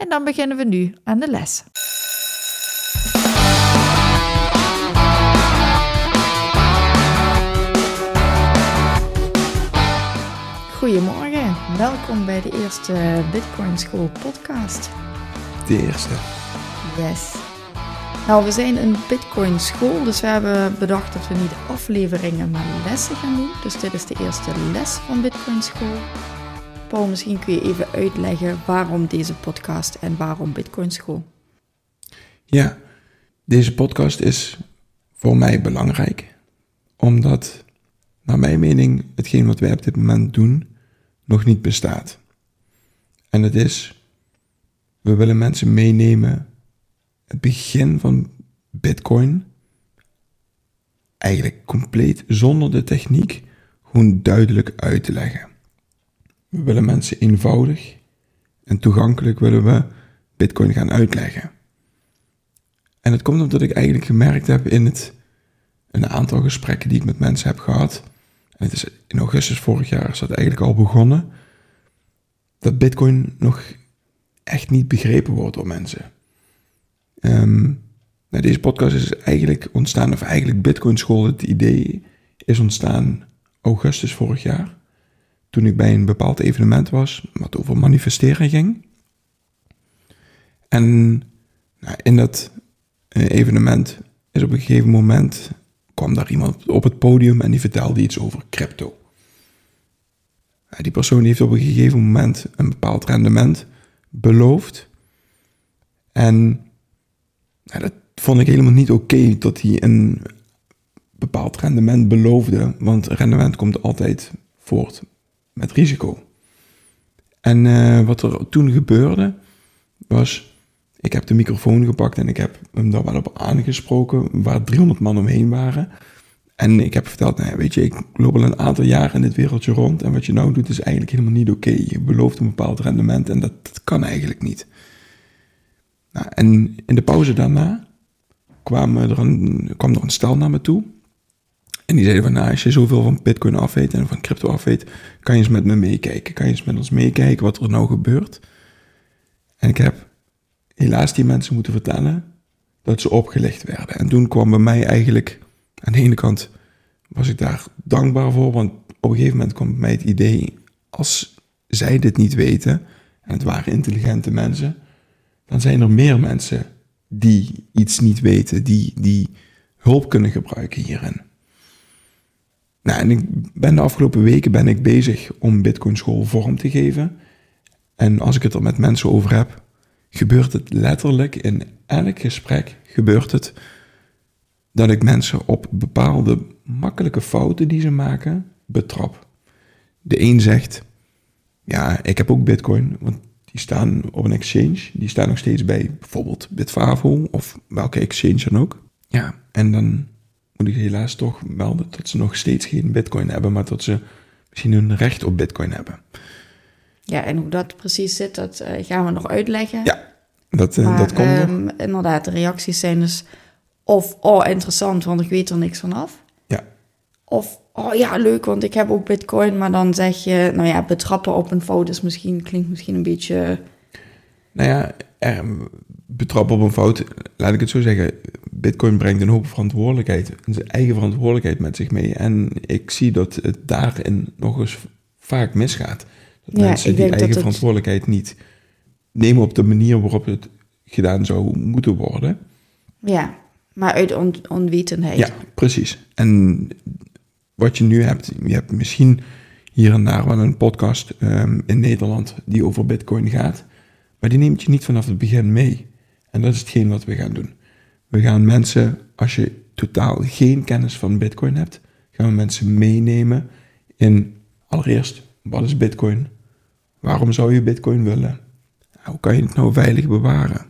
en dan beginnen we nu aan de les. Goedemorgen, welkom bij de eerste Bitcoin School podcast. De eerste. Yes. Nou, we zijn een Bitcoin school, dus we hebben bedacht dat we niet afleveringen, maar lessen gaan doen. Dus dit is de eerste les van Bitcoin school. Paul, misschien kun je even uitleggen waarom deze podcast en waarom Bitcoin school. Ja, deze podcast is voor mij belangrijk, omdat, naar mijn mening, hetgeen wat wij op dit moment doen, nog niet bestaat. En het is, we willen mensen meenemen, het begin van Bitcoin, eigenlijk compleet zonder de techniek, gewoon duidelijk uit te leggen. We willen mensen eenvoudig en toegankelijk willen we Bitcoin gaan uitleggen. En het komt omdat ik eigenlijk gemerkt heb in het, een aantal gesprekken die ik met mensen heb gehad. En het is in augustus vorig jaar is dat eigenlijk al begonnen. Dat Bitcoin nog echt niet begrepen wordt door mensen. Um, nou, deze podcast is eigenlijk ontstaan, of eigenlijk Bitcoin School, het idee is ontstaan augustus vorig jaar. Toen ik bij een bepaald evenement was, wat over manifesteren ging. En nou, in dat eh, evenement is op een gegeven moment kwam daar iemand op het podium en die vertelde iets over crypto. Die persoon heeft op een gegeven moment een bepaald rendement beloofd. En nou, dat vond ik helemaal niet oké dat hij een bepaald rendement beloofde, want rendement komt altijd voort met risico. En uh, wat er toen gebeurde, was ik heb de microfoon gepakt en ik heb hem daar wel op aangesproken, waar 300 man omheen waren. En ik heb verteld, nou weet je, ik loop al een aantal jaren in dit wereldje rond en wat je nou doet is eigenlijk helemaal niet oké. Je belooft een bepaald rendement en dat, dat kan eigenlijk niet. Nou, en in de pauze daarna kwam er, een, kwam er een stel naar me toe. En die zeiden van, nou, als je zoveel van bitcoin af weet en van crypto af weet, kan je eens met me meekijken. Kan je eens met ons meekijken wat er nou gebeurt. En ik heb helaas die mensen moeten vertellen dat ze opgelicht werden. En toen kwam bij mij eigenlijk, aan de ene kant was ik daar dankbaar voor, want op een gegeven moment kwam bij mij het idee, als zij dit niet weten, en het waren intelligente mensen, dan zijn er meer mensen die iets niet weten, die, die hulp kunnen gebruiken hierin. Nou, en ik ben de afgelopen weken ben ik bezig om Bitcoin School vorm te geven. En als ik het er met mensen over heb, gebeurt het letterlijk in elk gesprek gebeurt het dat ik mensen op bepaalde makkelijke fouten die ze maken betrap. De een zegt, ja, ik heb ook bitcoin, want die staan op een exchange. Die staan nog steeds bij bijvoorbeeld Bitfavo of welke exchange dan ook. Ja, en dan moet ik helaas toch melden dat ze nog steeds geen bitcoin hebben, maar dat ze misschien hun recht op bitcoin hebben. Ja, en hoe dat precies zit, dat uh, gaan we nog uitleggen. Ja, dat, uh, dat komt um, Inderdaad, de reacties zijn dus of, oh, interessant, want ik weet er niks van af. Ja. Of, oh ja, leuk, want ik heb ook bitcoin, maar dan zeg je, nou ja, betrappen op een fout is misschien, klinkt misschien een beetje... Nou ja, er, betrappen op een fout, laat ik het zo zeggen, bitcoin brengt een hoop verantwoordelijkheid, zijn eigen verantwoordelijkheid met zich mee. En ik zie dat het daarin nog eens vaak misgaat. Dat ja, mensen die eigen verantwoordelijkheid niet nemen op de manier waarop het gedaan zou moeten worden. Ja, maar uit on onwetendheid. Ja, precies. En wat je nu hebt, je hebt misschien hier en daar wel een podcast um, in Nederland die over Bitcoin gaat, maar die neemt je niet vanaf het begin mee. En dat is hetgeen wat we gaan doen. We gaan mensen, als je totaal geen kennis van Bitcoin hebt, gaan we mensen meenemen in allereerst, wat is Bitcoin? Waarom zou je Bitcoin willen? Hoe kan je het nou veilig bewaren?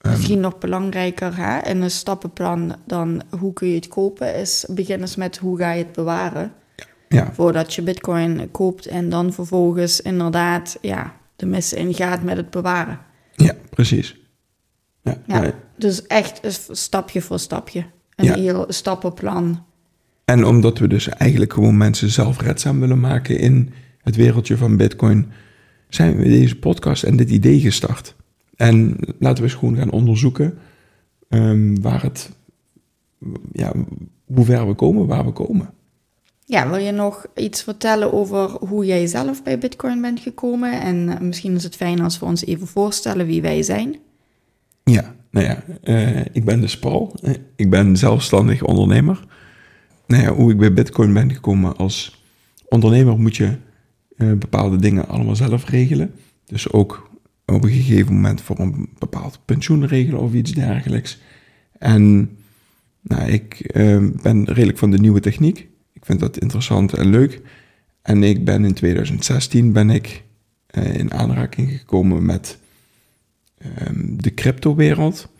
Misschien nog belangrijker hè, in een stappenplan dan hoe kun je het kopen, is begin eens met hoe ga je het bewaren. Ja, Voordat je bitcoin koopt en dan vervolgens inderdaad ja, de mis ingaat met het bewaren. ja precies. Ja, Ja. Dus echt stapje voor stapje. Een Ja. heel stappenplan. En omdat we dus eigenlijk gewoon mensen zelfredzaam willen maken in het wereldje van Bitcoin, zijn we deze podcast en dit idee gestart. En laten we eens gewoon gaan onderzoeken ehm, waar het, ja, hoe ver we komen, waar we komen. Ja, wil je nog iets vertellen over hoe jij zelf bij bitcoin bent gekomen? En misschien is het fijn als we ons even voorstellen wie wij zijn. Ja, nou ja, eh, ik ben dus Paul. Ik ben zelfstandig ondernemer. Nou ja, hoe ik bij Bitcoin ben gekomen als ondernemer moet je eh, bepaalde dingen allemaal zelf regelen. Dus ook op een gegeven moment voor een bepaald pensioen regelen of iets dergelijks. En nou, ik eh, ben redelijk van de nieuwe techniek. Ik vind dat interessant en leuk. En ik ben in 2016 ben ik in aanraking gekomen met de cryptowereld.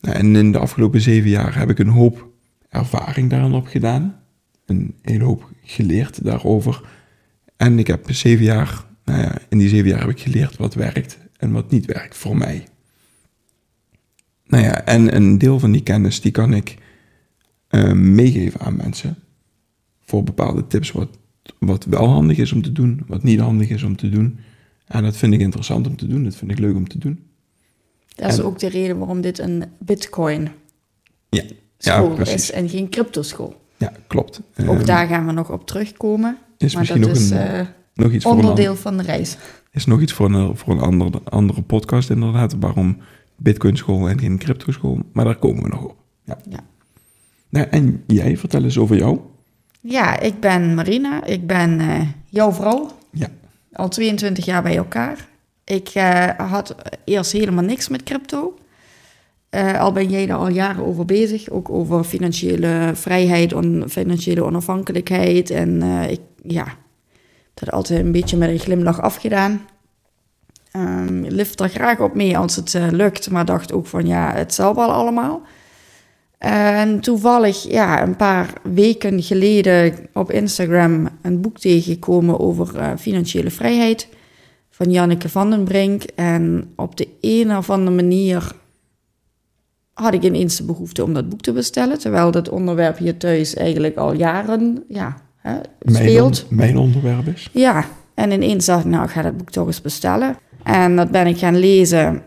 Nou, en in de afgelopen zeven jaar heb ik een hoop ervaring daarin opgedaan. Een hele hoop geleerd daarover. En ik heb zeven jaar, nou ja, in die zeven jaar heb ik geleerd wat werkt en wat niet werkt voor mij. Nou ja, en een deel van die kennis die kan ik eh, meegeven aan mensen. Voor bepaalde tips wat, wat wel handig is om te doen, wat niet handig is om te doen. En dat vind ik interessant om te doen, dat vind ik leuk om te doen. Dat is En- ook de reden waarom dit een bitcoin Ja, ja school precies. is en geen cryptoschool. Ja, klopt. Ook Ehm, daar gaan we nog op terugkomen. is maar misschien dat nog is een, eh, nog iets voor een, onderdeel van de reis. is nog iets voor een, voor een andere, andere podcast inderdaad. Waarom Bitcoin school en geen crypto school. Maar daar komen we nog op. Ja. Ja. Nou, en jij, vertel eens over jou. Ja, ik ben Marina. Ik ben eh, jouw vrouw. Ja. Al 22 jaar bij elkaar. Ik eh, had eerst helemaal niks met crypto. Eh, al ben jij daar al jaren over bezig. Ook over financiële vrijheid en financiële onafhankelijkheid. En eh, ik ja, dat altijd een beetje met een glimlach afgedaan. Ehm lift er graag op mee als het lukt. Maar dacht ook van ja, het zal wel allemaal. En toevallig, ja, een paar weken geleden op Instagram een boek tegengekomen over eh, financiële vrijheid van Janneke van den Brink. En op de een of andere manier had ik ineens de behoefte om dat boek te bestellen. Terwijl dat onderwerp hier thuis eigenlijk al jaren ja, hè, Mijn, speelt. on- mijn onderwerp is. Ja, en ineens dacht ik, nou, ik ga dat boek toch eens bestellen. En dat ben ik gaan lezen.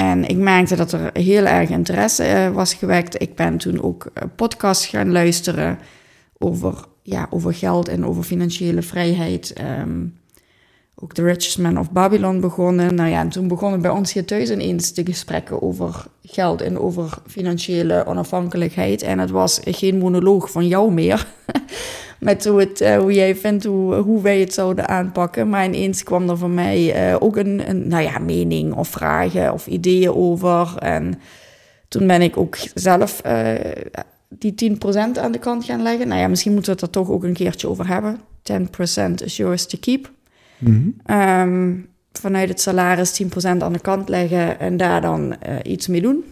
En ik merkte dat er heel erg interesse eh, was gewekt. Ik ben toen ook eh, podcasts gaan luisteren over, ja, over geld en over financiële vrijheid. Ehm, ook The Richest Man of Babylon begonnen. Nou ja, en toen begonnen bij ons hier thuis ineens de gesprekken over geld en over financiële onafhankelijkheid. En het was geen monoloog van jou meer. Met hoe, het, eh, hoe jij vindt hoe, hoe wij het zouden aanpakken. Maar ineens kwam er van mij eh, ook een, een nou ja, mening of vragen of ideeën over. En toen ben ik ook zelf eh, die 10% aan de kant gaan leggen. Nou ja, misschien moeten we het er toch ook een keertje over hebben. 10% is yours to keep. Mhm. Ehm, vanuit het salaris 10% aan de kant leggen en daar dan iets mee doen.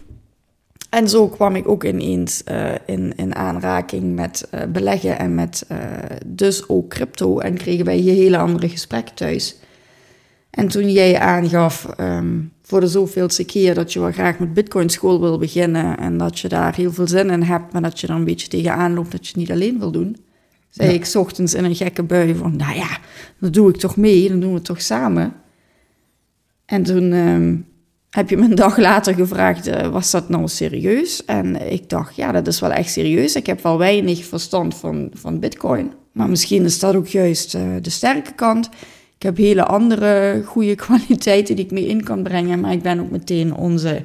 En zo kwam ik ook ineens eh, in, in aanraking met eh, beleggen en met eh, dus ook crypto. En kregen wij hier hele andere gesprekken thuis. En toen jij aangaf ehm, voor de zoveelste keer dat je wel graag met Bitcoin school wil beginnen en dat je daar heel veel zin in hebt, maar dat je er een beetje tegenaan loopt dat je het niet alleen wil doen, zei Ja. ik ochtends in een gekke bui van, nou ja, dan doe ik toch mee, dan doen we het toch samen. En toen ehm, heb je me een dag later gevraagd, eh, was dat nou serieus? En ik dacht, ja, dat is wel echt serieus. Ik heb wel weinig verstand van, van bitcoin. Maar misschien is dat ook juist eh, de sterke kant. Ik heb hele andere goede kwaliteiten die ik mee in kan brengen. Maar ik ben ook meteen onze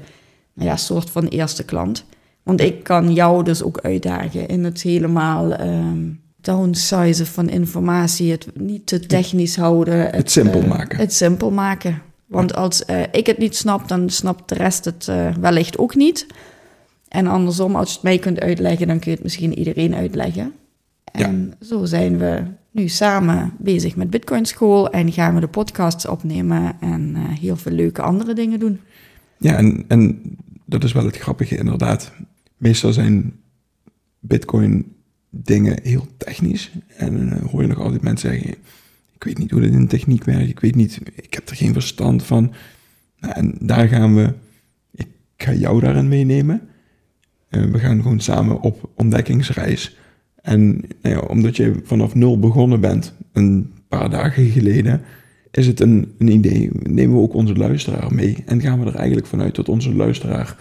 nou ja, soort van eerste klant. Want ik kan jou dus ook uitdagen in het helemaal ehm downsizen van informatie. Het niet te technisch houden. Het simpel eh, maken. Het simpel maken. Want als eh, ik het niet snap, dan snapt de rest het eh, wellicht ook niet. En andersom, als je het mij kunt uitleggen, dan kun je het misschien iedereen uitleggen. En zo zijn we nu samen bezig met Bitcoin School en gaan we de podcasts opnemen en eh, heel veel leuke andere dingen doen. ja, en, en dat is wel het grappige inderdaad. Meestal zijn bitcoin dingen heel technisch. En dan hoor je nog altijd mensen zeggen, ik weet niet hoe dit in techniek werkt, ik weet niet, ik heb er geen verstand van. Nou, en daar gaan we, ik ga jou daarin meenemen. Uh, we gaan gewoon samen op ontdekkingsreis. En nou omdat je vanaf nul begonnen bent, een paar dagen geleden, is het een, een idee. Nemen we ook onze luisteraar mee en gaan we er eigenlijk vanuit dat onze luisteraar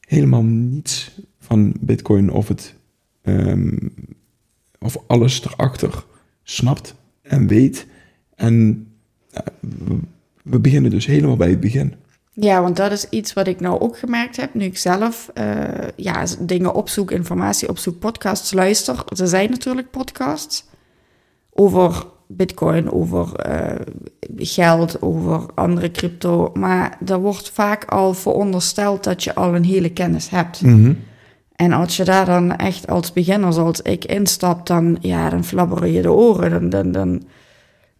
helemaal niets van Bitcoin of, het, um, of alles erachter snapt en weet. En we beginnen dus helemaal bij het begin. Ja, want dat is iets wat ik nou ook gemerkt heb, nu ik zelf uh, ja, dingen opzoek, informatie opzoek, podcasts luister. Er zijn natuurlijk podcasts over bitcoin, over uh, geld, over andere crypto. Maar er wordt vaak al verondersteld dat je al een hele kennis hebt. Mm En als je daar dan echt als beginner zoals ik instapt, dan, ja, dan flabberen je de oren. Dan, dan, dan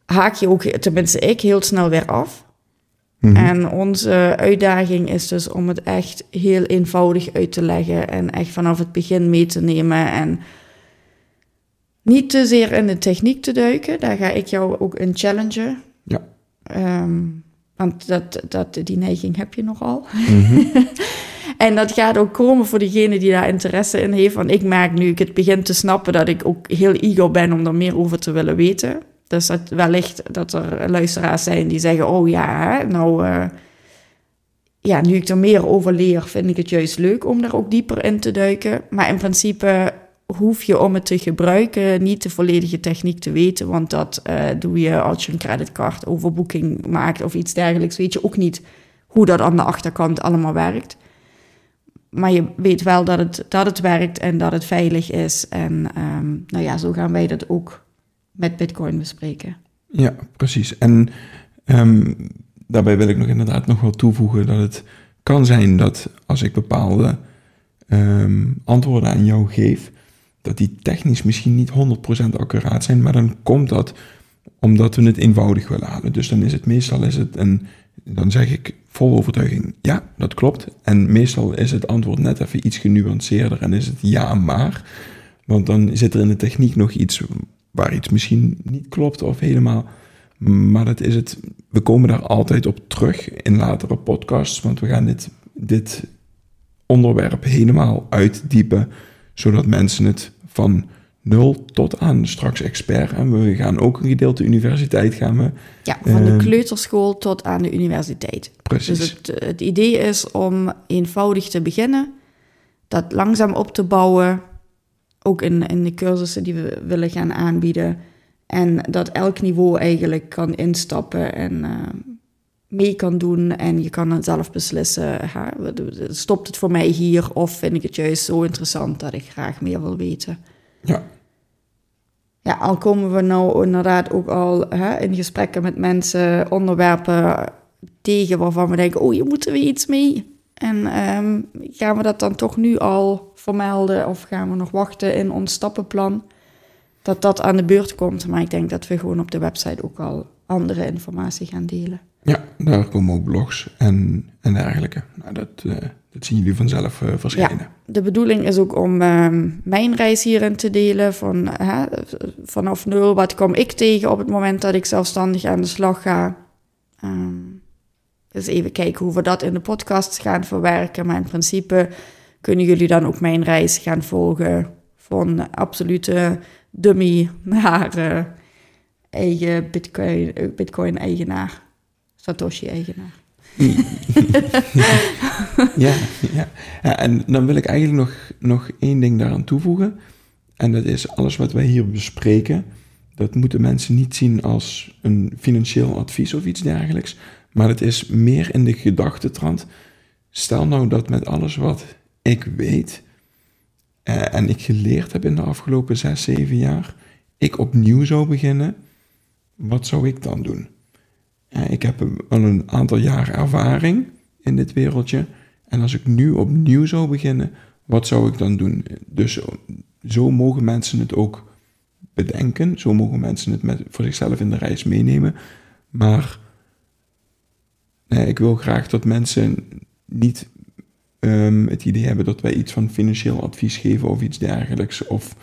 haak je ook, tenminste ik, heel snel weer af. Mhm. En onze uitdaging is dus om het echt heel eenvoudig uit te leggen en echt vanaf het begin mee te nemen en niet te zeer in de techniek te duiken. Daar ga ik jou ook in challengen. Ja. Um, want dat, dat, die neiging heb je nogal. Mm en dat gaat ook komen voor degene die daar interesse in heeft. Want ik merk nu ik het begin te snappen dat ik ook heel eager ben om er meer over te willen weten. Dus dat wellicht dat er luisteraars zijn die zeggen: Oh ja, nou. Uh, ja, nu ik er meer over leer, vind ik het juist leuk om daar ook dieper in te duiken. Maar in principe hoef je om het te gebruiken niet de volledige techniek te weten, want dat uh, doe je als je een creditcard overboeking maakt of iets dergelijks. Weet je ook niet hoe dat aan de achterkant allemaal werkt. Maar je weet wel dat het, dat het werkt en dat het veilig is. En um, nou ja, zo gaan wij dat ook met Bitcoin bespreken. Ja, precies. En um, daarbij wil ik nog inderdaad nog wel toevoegen dat het kan zijn dat als ik bepaalde um, antwoorden aan jou geef, dat die technisch misschien niet 100% accuraat zijn, maar dan komt dat omdat we het eenvoudig willen halen. Dus dan is het meestal is het een, dan zeg ik vol overtuiging, ja, dat klopt. En meestal is het antwoord net even iets genuanceerder en is het ja, maar. Want dan zit er in de techniek nog iets waar iets misschien niet klopt of helemaal. Maar dat is het, we komen daar altijd op terug in latere podcasts, want we gaan dit, dit onderwerp helemaal uitdiepen, zodat mensen het van nul tot aan straks expert. En we gaan ook een gedeelte universiteit gaan we. Ja, van de ehm, kleuterschool tot aan de universiteit. Precies. Dus het, het idee is om eenvoudig te beginnen, dat langzaam op te bouwen, ook in, in de cursussen die we willen gaan aanbieden. En dat elk niveau eigenlijk kan instappen en uh, mee kan doen. En je kan dan zelf beslissen, ha, stopt het voor mij hier of vind ik het juist zo interessant dat ik graag meer wil weten. Ja. Ja, al komen we nou inderdaad ook al hè, in gesprekken met mensen onderwerpen tegen waarvan we denken, oh, hier moeten we iets mee. En um, gaan we dat dan toch nu al vermelden of gaan we nog wachten in ons stappenplan dat dat aan de beurt komt? Maar ik denk dat we gewoon op de website ook al andere informatie gaan delen. Ja, daar komen ook blogs en, en dergelijke. Nou, dat, uh, dat zien jullie vanzelf uh, verschijnen. Ja, de bedoeling is ook om uh, mijn reis hierin te delen. Van, vanaf nul, wat kom ik tegen op het moment dat ik zelfstandig aan de slag ga. Um, dus even kijken hoe we dat in de podcast gaan verwerken. Maar in principe kunnen jullie dan ook mijn reis gaan volgen. Van absolute dummy naar uh, eigen Bitcoin-eigenaar. Satoshi-eigenaar. ja, ja. ja, en dan wil ik eigenlijk nog, nog één ding daaraan toevoegen. En dat is alles wat wij hier bespreken. Dat moeten mensen niet zien als een financieel advies of iets dergelijks. Maar het is meer in de gedachtetrand. Stel nou dat met alles wat ik weet eh, en ik geleerd heb in de afgelopen zes, zeven jaar, ik opnieuw zou beginnen, wat zou ik dan doen? Eh, ik heb al een aantal jaar ervaring in dit wereldje. En als ik nu opnieuw zou beginnen, wat zou ik dan doen? Dus zo mogen mensen het ook bedenken. Zo mogen mensen het voor zichzelf in de reis meenemen. Maar nee, ik wil graag dat mensen niet ehm, het idee hebben dat wij iets van financieel advies geven of iets dergelijks. Of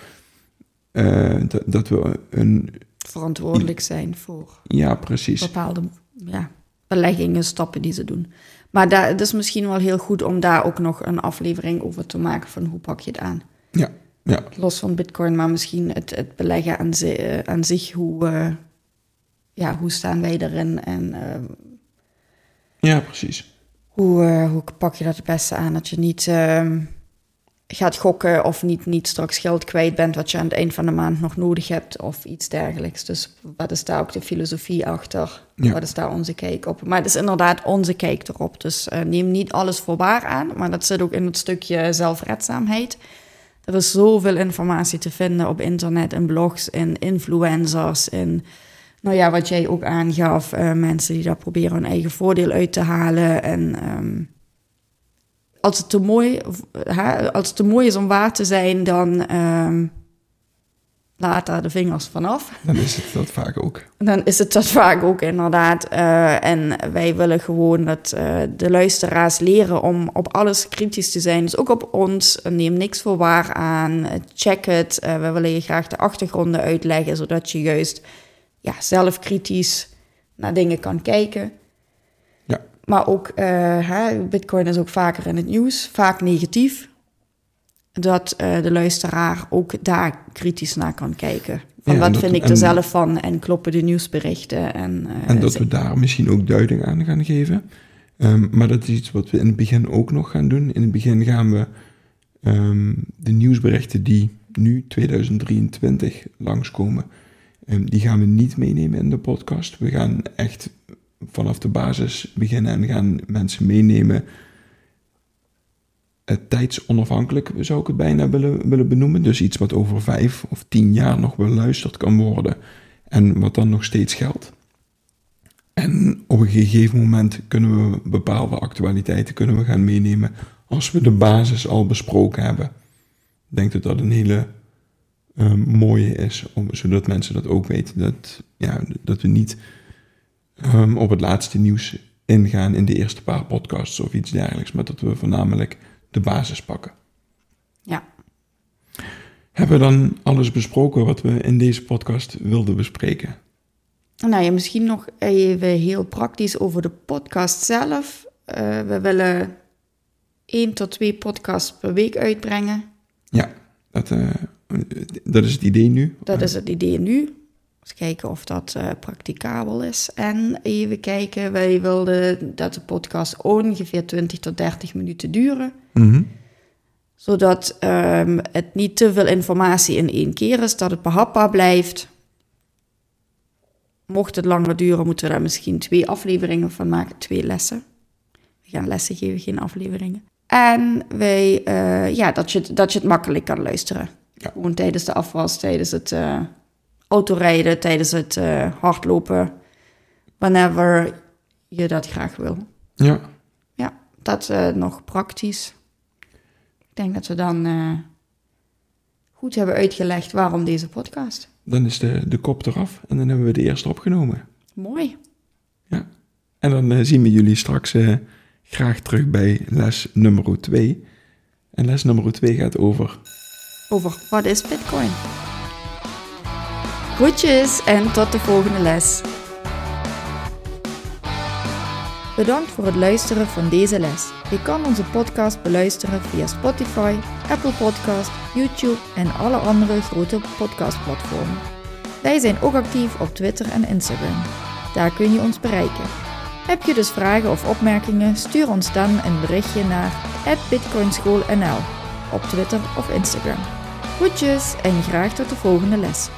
eh, dat, dat we een. Verantwoordelijk zijn voor Ja, precies. bepaalde ja, beleggingen, stappen die ze doen. Maar daar, het is misschien wel heel goed om daar ook nog een aflevering over te maken van hoe pak je het aan. Ja, ja, Los van bitcoin, maar misschien het, het beleggen aan, zi- eh, aan zich. Hoe, eh, ja, hoe staan wij erin en ja, precies. hoe, eh, hoe pak je dat het beste aan? Dat je niet ehm, gaat gokken of niet, niet straks geld kwijt bent wat je aan het eind van de maand nog nodig hebt of iets dergelijks. Dus wat is daar ook de filosofie achter? Ja. Wat is daar onze kijk op? Maar het is inderdaad onze kijk erop. Dus eh, neem niet alles voor waar aan, maar dat zit ook in het stukje zelfredzaamheid. Er is zoveel informatie te vinden op internet, in blogs, in influencers, in, nou ja, wat jij ook aangaf, eh, mensen die daar proberen hun eigen voordeel uit te halen. En ehm, als, het te mooi, hè, als het te mooi is om waar te zijn, dan ehm, laat daar de vingers vanaf. Dan is het dat vaak ook. Dan is het dat vaak ook inderdaad. Eh, en wij willen gewoon dat eh, de luisteraars leren om op alles kritisch te zijn. Dus ook op ons. Neem niks voor waar aan. Check het. We willen je graag de achtergronden uitleggen, zodat je juist ja, zelf kritisch naar dingen kan kijken. Ja, Maar ook, eh, hè, Bitcoin is ook vaker in het nieuws, vaak negatief. Dat eh, de luisteraar ook daar kritisch naar kan kijken. Van Ja, wat vind ik er en- zelf van en kloppen de nieuwsberichten? En, eh, en dat we daar misschien ook duiding aan gaan geven. Ehm, maar dat is iets wat we in het begin ook nog gaan doen. In het begin gaan we ehm, de nieuwsberichten die nu 2023 langskomen, ehm, die gaan we niet meenemen in de podcast. We gaan echt vanaf de basis beginnen en gaan mensen meenemen. eh, tijdsonafhankelijk zou ik het bijna willen, willen benoemen. Dus iets wat over vijf of tien jaar nog beluisterd kan worden en wat dan nog steeds geldt. En op een gegeven moment kunnen we bepaalde actualiteiten kunnen we gaan meenemen als we de basis al besproken hebben. Ik denk dat dat een hele eh, mooie is, om, zodat mensen dat ook weten. Dat, ja, dat we niet ehm, op het laatste nieuws ingaan in de eerste paar podcasts of iets dergelijks, maar dat we voornamelijk de basis pakken. Ja, Hebben we dan alles besproken wat we in deze podcast wilden bespreken? nou ja, misschien nog even heel praktisch over de podcast zelf. Eh, we willen één tot twee podcasts per week uitbrengen. Ja, dat, eh, dat is het idee nu. Dat is het idee nu. Eens kijken of dat eh practicabel is. En even kijken, wij wilden dat de podcast ongeveer 20 tot 30 minuten duren. Mhm. Zodat ehm, het niet te veel informatie in één keer is, dat het behapbaar blijft. Mocht het langer duren, moeten we daar misschien twee afleveringen van maken, twee lessen. We gaan lessen geven, geen afleveringen. En wij, eh, ja, dat je, dat je het makkelijk kan luisteren. Ja. Gewoon tijdens de afwas, tijdens het eh, autorijden, tijdens het eh, hardlopen. Whenever je dat graag wil. Ja, Ja, dat eh, nog praktisch. Ik denk dat we dan goed hebben uitgelegd waarom deze podcast. dan is de, de kop eraf en dan hebben we de eerste opgenomen. Mooi. Ja. En dan zien we jullie straks graag terug bij les nummer 2. En les nummer 2 gaat over Over wat is Bitcoin? Groetjes en tot de volgende les. Bedankt voor het luisteren van deze les. Je kan onze podcast beluisteren via Spotify, Apple Podcast, YouTube en alle andere grote podcastplatformen. Wij zijn ook actief op Twitter en Instagram. Daar kun je ons bereiken. Heb je dus vragen of opmerkingen? Stuur ons dan een berichtje naar @bitcoinschoolnl op Twitter of Instagram. Groetjes en graag tot de volgende les.